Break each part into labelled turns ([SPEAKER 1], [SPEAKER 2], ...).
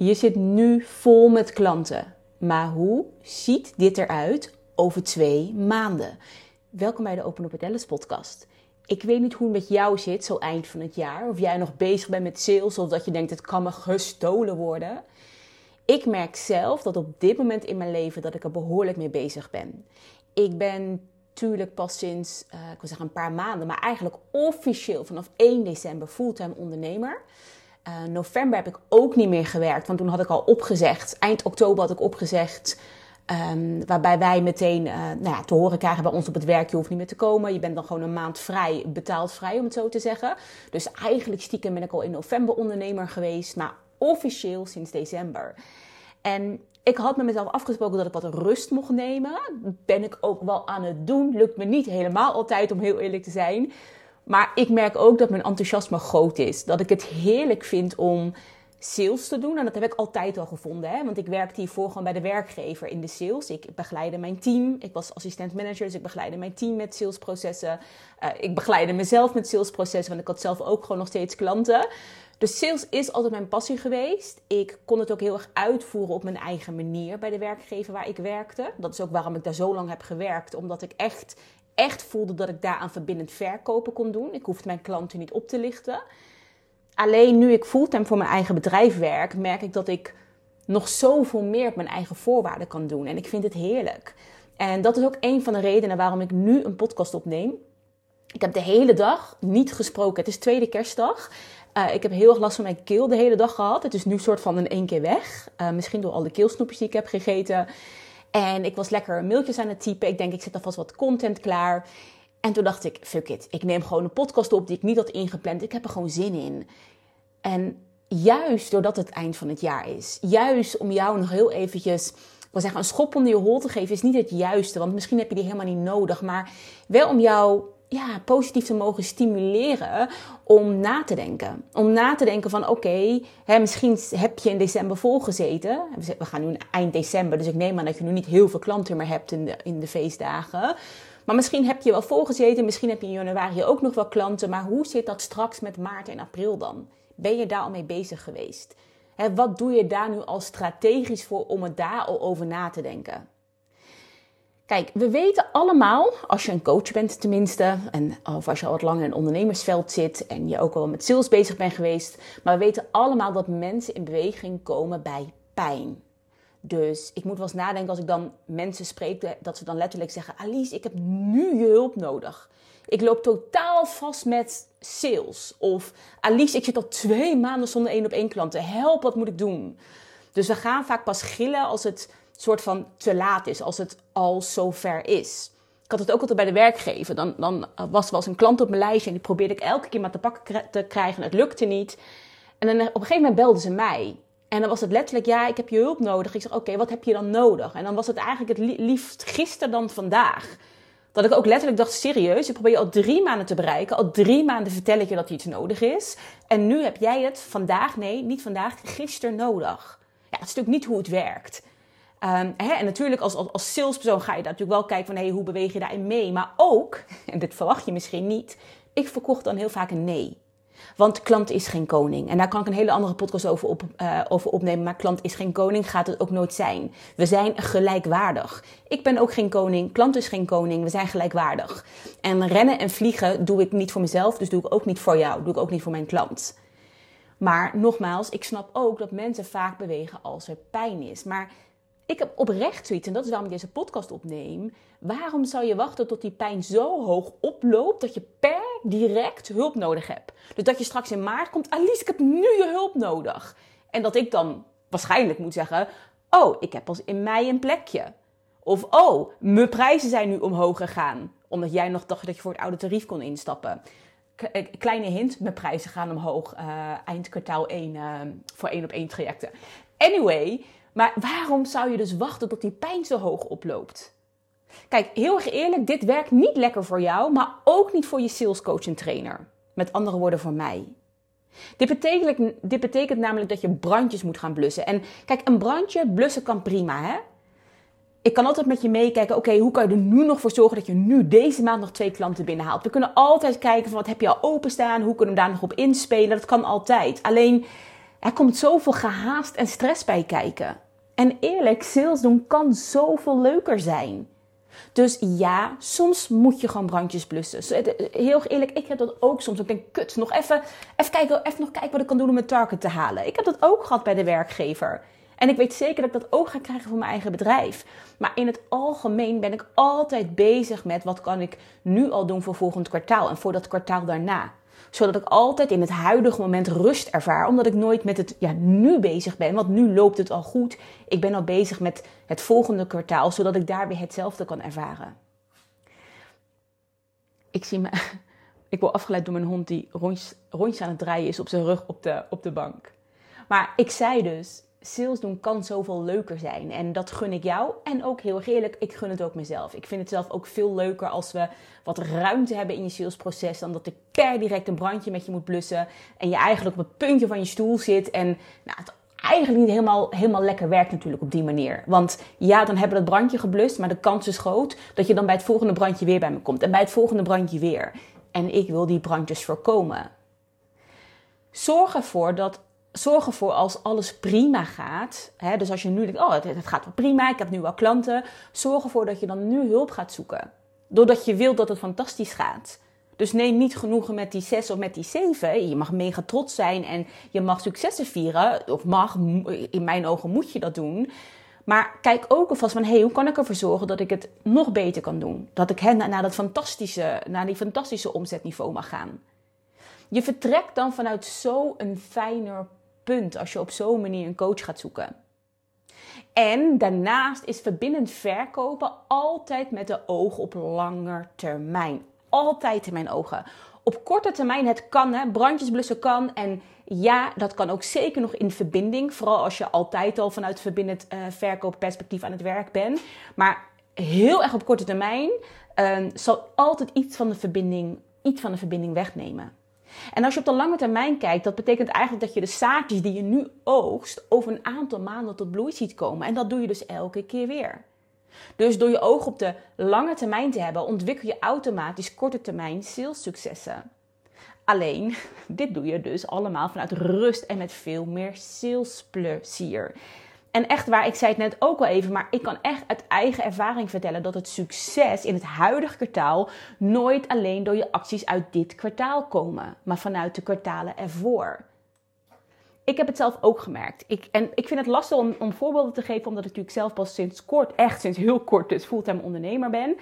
[SPEAKER 1] Je zit nu vol met klanten. Maar hoe ziet dit eruit over twee maanden? Welkom bij de Open Up Alice podcast. Ik weet niet hoe het met jou zit, zo eind van het jaar. Of jij nog bezig bent met sales, of dat je denkt het kan me gestolen worden. Ik merk zelf dat op dit moment in mijn leven dat ik er behoorlijk mee bezig ben. Ik ben natuurlijk pas sinds, uh, ik wil zeggen een paar maanden, maar eigenlijk officieel vanaf 1 december fulltime ondernemer. Uh, november heb ik ook niet meer gewerkt, want toen had ik al opgezegd. Eind oktober had ik opgezegd. Um, waarbij wij meteen uh, nou ja, te horen krijgen bij ons op het werk: je hoeft niet meer te komen. Je bent dan gewoon een maand vrij, betaald vrij, om het zo te zeggen. Dus eigenlijk stiekem ben ik al in november ondernemer geweest, maar officieel sinds december. En ik had met mezelf afgesproken dat ik wat rust mocht nemen. Ben ik ook wel aan het doen. Lukt me niet helemaal altijd, om heel eerlijk te zijn. Maar ik merk ook dat mijn enthousiasme groot is. Dat ik het heerlijk vind om sales te doen. En dat heb ik altijd al gevonden. Hè? Want ik werkte hiervoor gewoon bij de werkgever in de sales. Ik begeleide mijn team. Ik was assistent manager, dus ik begeleide mijn team met salesprocessen. Uh, ik begeleide mezelf met salesprocessen, want ik had zelf ook gewoon nog steeds klanten. Dus sales is altijd mijn passie geweest. Ik kon het ook heel erg uitvoeren op mijn eigen manier bij de werkgever waar ik werkte. Dat is ook waarom ik daar zo lang heb gewerkt. Omdat ik echt echt voelde dat ik daaraan verbindend verkopen kon doen. Ik hoefde mijn klanten niet op te lichten. Alleen nu ik fulltime voor mijn eigen bedrijf werk, merk ik dat ik nog zoveel meer op mijn eigen voorwaarden kan doen. En ik vind het heerlijk. En dat is ook een van de redenen waarom ik nu een podcast opneem. Ik heb de hele dag niet gesproken. Het is tweede kerstdag. Uh, ik heb heel erg last van mijn keel de hele dag gehad. Het is nu soort van in één keer weg. Uh, misschien door al de keelsnoepjes die ik heb gegeten. En ik was lekker mailtjes aan het typen. Ik denk, ik zet alvast wat content klaar. En toen dacht ik, fuck it. Ik neem gewoon een podcast op die ik niet had ingepland. Ik heb er gewoon zin in. En juist doordat het eind van het jaar is. Juist om jou nog heel eventjes... Wil zeggen, een schop onder je hol te geven is niet het juiste. Want misschien heb je die helemaal niet nodig. Maar wel om jou ja, positief te mogen stimuleren om na te denken. Om na te denken van oké, misschien heb je in december volgezeten. We gaan nu eind december, dus ik neem aan dat je nu niet heel veel klanten meer hebt in de, in de feestdagen. Maar misschien heb je wel volgezeten, misschien heb je in januari ook nog wel klanten. Maar hoe zit dat straks met maart en april dan? Ben je daar al mee bezig geweest? Wat doe je daar nu al strategisch voor om er daar al over na te denken? Kijk, we weten allemaal, als je een coach bent tenminste, en, of als je al wat langer in het ondernemersveld zit en je ook al met sales bezig bent geweest, maar we weten allemaal dat mensen in beweging komen bij pijn. Dus ik moet wel eens nadenken als ik dan mensen spreek, dat ze dan letterlijk zeggen: Alice, ik heb nu je hulp nodig. Ik loop totaal vast met sales. Of Alice, ik zit al twee maanden zonder één op één klanten. Help, wat moet ik doen? Dus we gaan vaak pas gillen als het soort van te laat is, als het al zover is. Ik had het ook altijd bij de werkgever. Dan, dan was er wel eens een klant op mijn lijstje en die probeerde ik elke keer maar te pakken te krijgen. En het lukte niet. En dan op een gegeven moment belden ze mij. En dan was het letterlijk, ja, ik heb je hulp nodig. Ik zeg, oké, wat heb je dan nodig? En dan was het eigenlijk het liefst gisteren dan vandaag. Dat ik ook letterlijk dacht, serieus, ik probeer je al drie maanden te bereiken. Al drie maanden vertel ik je dat iets nodig is. En nu heb jij het vandaag, nee, niet vandaag, gisteren nodig. Ja, dat is natuurlijk niet hoe het werkt. Um, hè, en natuurlijk als, als, als, salespersoon ga je daar natuurlijk wel kijken van hoe beweeg je daarin mee. Maar ook, en dit verwacht je misschien niet, ik verkocht dan heel vaak een nee. Want klant is geen koning. En daar kan ik een hele andere podcast over, op, uh, over opnemen. Maar klant is geen koning, gaat het ook nooit zijn. We zijn gelijkwaardig. Ik ben ook geen koning, klant is geen koning, we zijn gelijkwaardig. En rennen en vliegen doe ik niet voor mezelf, dus doe ik ook niet voor jou, doe ik ook niet voor mijn klant. Maar nogmaals, ik snap ook dat mensen vaak bewegen als er pijn is. Maar ik heb oprecht zoiets, en dat is waarom ik deze podcast opneem. Waarom zou je wachten tot die pijn zo hoog oploopt dat je per direct hulp nodig hebt? Dus dat je straks in maart komt, Alice, ik heb nu je hulp nodig. En dat ik dan waarschijnlijk moet zeggen, oh, ik heb pas in mei een plekje. Of, oh, mijn prijzen zijn nu omhoog gegaan. Omdat jij nog dacht dat je voor het oude tarief kon instappen. Eh, kleine hint, mijn prijzen gaan omhoog uh, eind kwartaal 1 uh, voor één op één trajecten. Anyway, maar waarom zou je dus wachten tot die pijn zo hoog oploopt? Kijk, heel erg eerlijk, dit werkt niet lekker voor jou, maar ook niet voor je salescoach en trainer. Met andere woorden voor mij. Dit betekent, dit betekent namelijk dat je brandjes moet gaan blussen. En kijk, een brandje blussen kan prima, hè? Ik kan altijd met je meekijken, oké, hoe kan je er nu nog voor zorgen dat je nu deze maand nog twee klanten binnenhaalt? We kunnen altijd kijken van wat heb je al openstaan, hoe kunnen we daar nog op inspelen, dat kan altijd. Alleen Er komt zoveel gehaast en stress bij kijken. En eerlijk, sales doen kan zoveel leuker zijn. Dus ja, soms moet je gewoon brandjes blussen. Heel eerlijk, ik heb dat ook soms. Ik denk, kut, nog even, even, kijken, even nog kijken wat ik kan doen om mijn target te halen. Ik heb dat ook gehad bij de werkgever. En ik weet zeker dat ik dat ook ga krijgen voor mijn eigen bedrijf. Maar in het algemeen ben ik altijd bezig met wat kan ik nu al doen voor volgend kwartaal en voor dat kwartaal daarna zodat ik altijd in het huidige moment rust ervaar. Omdat ik nooit met het ja, nu bezig ben. Want nu loopt het al goed. Ik ben al bezig met het volgende kwartaal. Zodat ik daar weer hetzelfde kan ervaren. Ik zie me. Ik word afgeleid door mijn hond die rondjes, rondjes aan het draaien is op zijn rug op de, op de bank. Maar ik zei dus, sales doen kan zoveel leuker zijn. En dat gun ik jou. En ook heel eerlijk, ik gun het ook mezelf. Ik vind het zelf ook veel leuker als we wat ruimte hebben in je salesproces. Dan dat ik per direct een brandje met je moet blussen. En je eigenlijk op het puntje van je stoel zit. En nou, het eigenlijk niet helemaal, helemaal lekker werkt natuurlijk op die manier. Want ja, dan hebben we dat brandje geblust. Maar de kans is groot dat je dan bij het volgende brandje weer bij me komt. En bij het volgende brandje weer. En ik wil die brandjes voorkomen. Zorg ervoor dat zorg ervoor als alles prima gaat. Hè, dus als je nu denkt, oh, het, gaat wel prima, ik heb nu wel klanten. Zorg ervoor dat je dan nu hulp gaat zoeken. Doordat je wilt dat het fantastisch gaat. Dus neem niet genoegen met die 6 of met die 7. Je mag mega trots zijn en je mag successen vieren. Of mag, in mijn ogen moet je dat doen. Maar kijk ook alvast van, hey, hoe kan ik ervoor zorgen dat ik het nog beter kan doen? Dat ik hen naar, dat fantastische, naar die fantastische omzetniveau mag gaan. Je vertrekt dan vanuit zo'n fijner punt als je op zo'n manier een coach gaat zoeken. En daarnaast is verbindend verkopen altijd met de oog op langer termijn. Altijd in mijn ogen. Op korte termijn, het kan, hè, brandjes blussen kan. En ja, dat kan ook zeker nog in verbinding. Vooral als je altijd al vanuit verbindend uh, verkoopperspectief aan het werk bent. Maar heel erg op korte termijn uh, zal altijd iets van de verbinding, iets van de verbinding wegnemen. En als je op de lange termijn kijkt, dat betekent eigenlijk dat je de zaadjes die je nu oogst over een aantal maanden tot bloei ziet komen. En dat doe je dus elke keer weer. Dus door je oog op de lange termijn te hebben, ontwikkel je automatisch korte termijn salessuccessen. Alleen, dit doe je dus allemaal vanuit rust en met veel meer salesplezier. En echt waar, ik zei het net ook al even, maar ik kan echt uit eigen ervaring vertellen dat het succes in het huidige kwartaal nooit alleen door je acties uit dit kwartaal komen, maar vanuit de kwartalen ervoor. Ik heb het zelf ook gemerkt. Ik, en ik vind het lastig om, om voorbeelden te geven, omdat ik natuurlijk zelf pas sinds kort, echt sinds heel kort, dus fulltime ondernemer ben.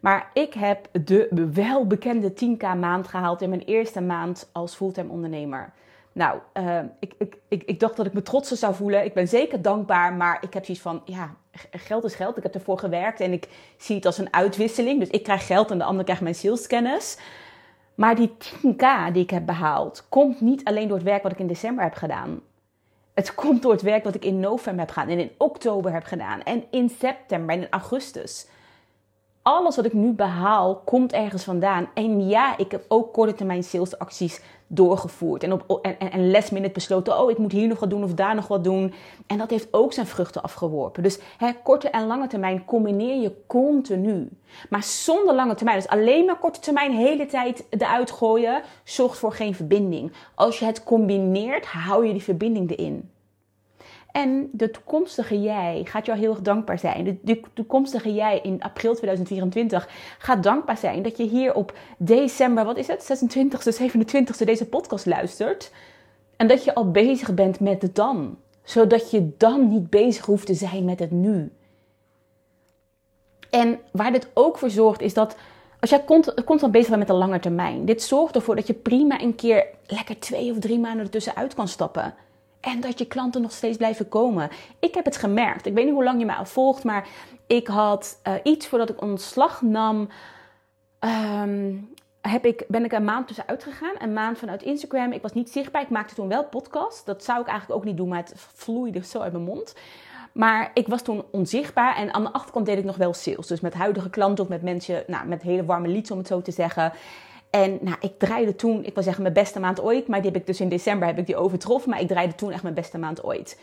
[SPEAKER 1] Maar ik heb de welbekende 10k maand gehaald in mijn eerste maand als fulltime ondernemer. Nou, uh, ik, ik, ik, ik, dacht dat ik me trotser zou voelen. Ik ben zeker dankbaar, maar ik heb zoiets van, ja, geld is geld. Ik heb ervoor gewerkt en ik zie het als een uitwisseling. Dus ik krijg geld en de ander krijgt mijn saleskennis. Maar die 10k die ik heb behaald, komt niet alleen door het werk wat ik in december heb gedaan. Het komt door het werk wat ik in november heb gedaan en in oktober heb gedaan en in september en in augustus alles wat ik nu behaal komt ergens vandaan. En ja, ik heb ook korte termijn salesacties doorgevoerd. En, op, en, en, en last besloten, oh, ik moet hier nog wat doen of daar nog wat doen. En dat heeft ook zijn vruchten afgeworpen. Dus hè, korte en lange termijn combineer je continu. Maar zonder lange termijn, dus alleen maar korte termijn, hele tijd eruit gooien, zorgt voor geen verbinding. Als je het combineert, hou je die verbinding erin. En de toekomstige jij gaat jou heel erg dankbaar zijn. De, toekomstige jij in april 2024 gaat dankbaar zijn dat je hier op december, wat is het, 26e, 27e deze podcast luistert. En dat je al bezig bent met het dan. Zodat je dan niet bezig hoeft te zijn met het nu. En waar dit ook voor zorgt is dat als jij constant bezig bent met de lange termijn. Dit zorgt ervoor dat je prima een keer lekker twee of drie maanden ertussenuit kan stappen. En dat je klanten nog steeds blijven komen. Ik heb het gemerkt. Ik weet niet hoe lang je mij al volgt, maar ik had uh, iets voordat ik ontslag nam. Um, heb ik, ben ik een maand tussenuit gegaan. Een maand vanuit Instagram. Ik was niet zichtbaar. Ik maakte toen wel podcast. Dat zou ik eigenlijk ook niet doen, maar het vloeide zo uit mijn mond. Maar ik was toen onzichtbaar. En aan de achterkant deed ik nog wel sales. Dus met huidige klanten of met mensen, nou, met hele warme leads om het zo te zeggen. En nou, ik draaide toen, ik wil zeggen mijn beste maand ooit, maar die heb ik dus in december heb ik die overtroffen. Maar ik draaide toen echt mijn beste maand ooit.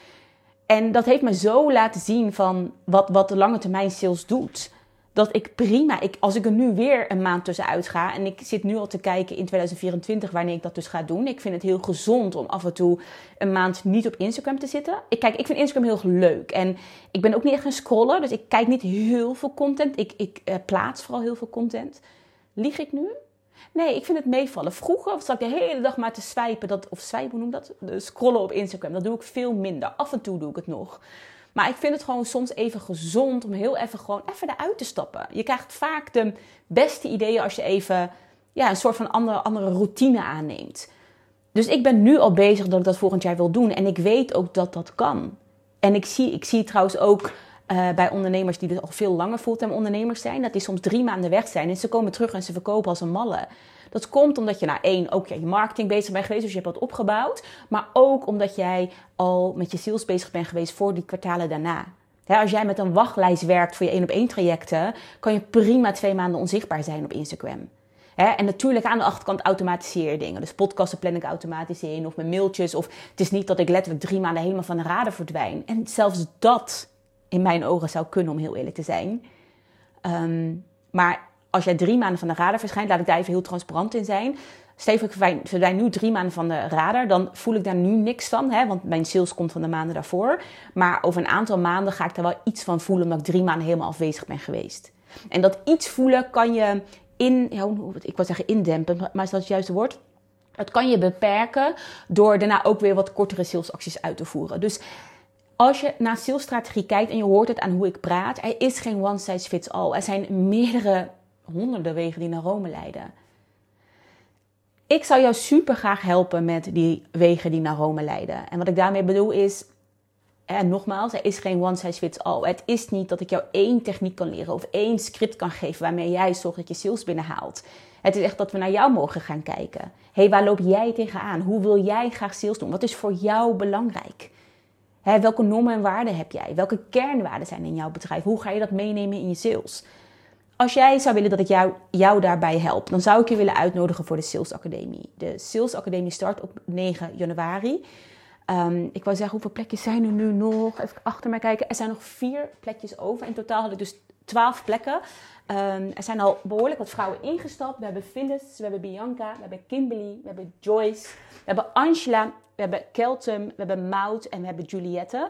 [SPEAKER 1] En dat heeft me zo laten zien van wat, wat de lange termijn sales doet. dat ik prima, ik, als ik er nu weer een maand tussenuit ga en ik zit nu al te kijken in 2024 wanneer ik dat dus ga doen. Ik vind het heel gezond om af en toe een maand niet op Instagram te zitten. Ik, kijk, ik vind Instagram heel leuk en ik ben ook niet echt een scroller, dus ik kijk niet heel veel content. Ik, ik uh, plaats vooral heel veel content. Lieg ik nu? Nee, ik vind het meevallen. Vroeger zat ik de hele dag maar te swipen, dat, of swipen, noem dat? scrollen op Instagram. Dat doe ik veel minder. Af en toe doe ik het nog. Maar ik vind het gewoon soms even gezond om heel even gewoon even eruit te stappen. Je krijgt vaak de beste ideeën als je even ja, een soort van andere, andere routine aanneemt. Dus ik ben nu al bezig dat ik dat volgend jaar wil doen. En ik weet ook dat dat kan. En ik zie, ik zie trouwens ook uh, bij ondernemers die dus al veel langer fulltime ondernemers zijn, dat die soms drie maanden weg zijn en ze komen terug en ze verkopen als een malle. Dat komt omdat je, nou één, ook je marketing bezig bent geweest, dus je hebt wat opgebouwd. Maar ook omdat jij al met je sales bezig bent geweest voor die kwartalen daarna. als jij met een wachtlijst werkt voor je één op één trajecten, kan je prima twee maanden onzichtbaar zijn op Instagram. en natuurlijk aan de achterkant automatiseer je dingen. Dus podcasten plan ik automatisch in of mijn mailtjes. Of het is niet dat ik letterlijk drie maanden helemaal van de radar verdwijn. En zelfs dat in mijn ogen zou kunnen, om heel eerlijk te zijn. Ehm, maar als jij drie maanden van de radar verschijnt, laat ik daar even heel transparant in zijn. Stel ik verdwijn nu drie maanden van de radar, dan voel ik daar nu niks van. Hè, want mijn sales komt van de maanden daarvoor. Maar over een aantal maanden ga ik daar wel iets van voelen, omdat ik drie maanden helemaal afwezig ben geweest. En dat iets voelen kan je in, ik wil zeggen indempen, maar is dat het juiste woord? Dat kan je beperken door daarna ook weer wat kortere salesacties uit te voeren. Dus als je naar salesstrategie kijkt en je hoort het aan hoe ik praat, er is geen one size fits all. Er zijn meerdere honderden wegen die naar Rome leiden. Ik zou jou super graag helpen met die wegen die naar Rome leiden. En wat ik daarmee bedoel is, en nogmaals, er is geen one size fits all. Het is niet dat ik jou één techniek kan leren of één script kan geven waarmee jij zorgt dat je sales binnenhaalt. Het is echt dat we naar jou mogen gaan kijken. hey, waar loop jij tegenaan? Hoe wil jij graag sales doen? Wat is voor jou belangrijk? Welke normen en waarden heb jij? Welke kernwaarden zijn in jouw bedrijf? Hoe ga je dat meenemen in je sales? Als jij zou willen dat ik jou, jou daarbij help, dan zou ik je willen uitnodigen voor de Sales Academie. De Sales Academie start op 9 januari. Um, ik wou zeggen, hoeveel plekjes zijn er nu nog? Even achter mij kijken. Er zijn nog vier plekjes over. In totaal had ik dus 12 plekken. Um, er zijn al behoorlijk wat vrouwen ingestapt. We hebben Phyllis, we hebben Bianca, we hebben Kimberly, we hebben Joyce, we hebben Angela, we hebben Keltum, we hebben Maud en we hebben Juliette.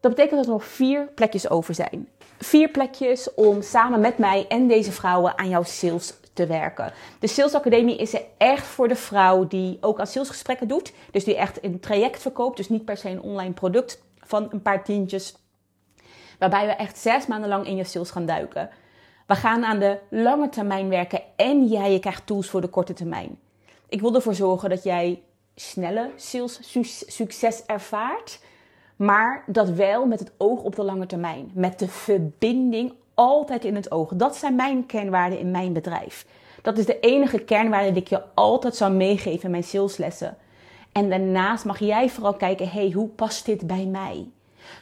[SPEAKER 1] Dat betekent dat er nog vier plekjes over zijn. Vier plekjes om samen met mij en deze vrouwen aan jouw sales te werken. De Sales Academie is er echt voor de vrouw die ook aan salesgesprekken doet. Dus die echt een traject verkoopt. Dus niet per se een online product van een paar tientjes. Waarbij we echt zes maanden lang in je sales gaan duiken. We gaan aan de lange termijn werken en jij je krijgt tools voor de korte termijn. Ik wil ervoor zorgen dat jij snelle sales succes ervaart. Maar dat wel met het oog op de lange termijn. Met de verbinding altijd in het oog. Dat zijn mijn kernwaarden in mijn bedrijf. Dat is de enige kernwaarde die ik je altijd zou meegeven in mijn saleslessen. En daarnaast mag jij vooral kijken, hey, hoe past dit bij mij?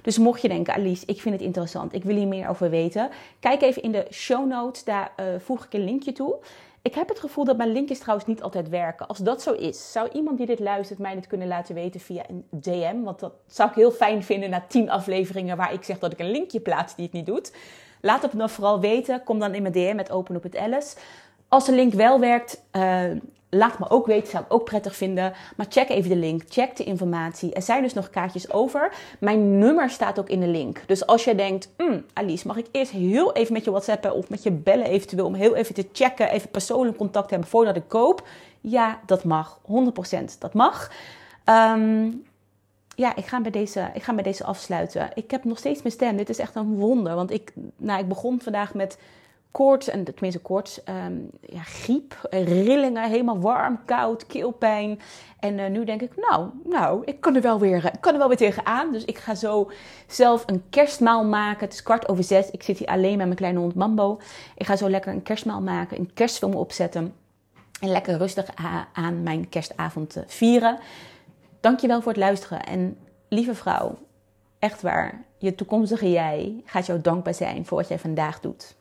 [SPEAKER 1] Dus mocht je denken, Alice, ik vind het interessant, ik wil hier meer over weten, kijk even in de show notes, daar uh, voeg ik een linkje toe. Ik heb het gevoel dat mijn linkjes trouwens niet altijd werken. Als dat zo is, zou iemand die dit luistert mij dit kunnen laten weten via een DM? Want dat zou ik heel fijn vinden na tien afleveringen waar ik zeg dat ik een linkje plaats die het niet doet. Laat het me dan vooral weten. Kom dan in mijn DM met Open op het Alice. Als de link wel werkt, uh, laat me ook weten, zou ik ook prettig vinden. Maar check even de link, check de informatie. Er zijn dus nog kaartjes over. Mijn nummer staat ook in de link. Dus als jij denkt, mm, Alice, mag ik eerst heel even met je whatsappen of met je bellen eventueel... om heel even te checken, even persoonlijk contact hebben voordat ik koop? Ja, dat mag. 100% dat mag. Um, ja, ik ga, bij deze, ik ga bij deze afsluiten. Ik heb nog steeds mijn stem. Dit is echt een wonder. Want ik, nou, ik begon vandaag met koorts, en tenminste koorts, um, ja, griep, rillingen, helemaal warm, koud, keelpijn. En uh, nu denk ik, nou, nou, ik kan er wel weer, ik kan er wel weer tegenaan. Dus ik ga zo zelf een kerstmaal maken. Het is kwart over zes. Ik zit hier alleen met mijn kleine hond Mambo. Ik ga zo lekker een kerstmaal maken, een kerstfilm opzetten. En lekker rustig aan mijn kerstavond vieren. Dankjewel voor het luisteren. En lieve vrouw, echt waar, je toekomstige jij gaat jou dankbaar zijn voor wat jij vandaag doet.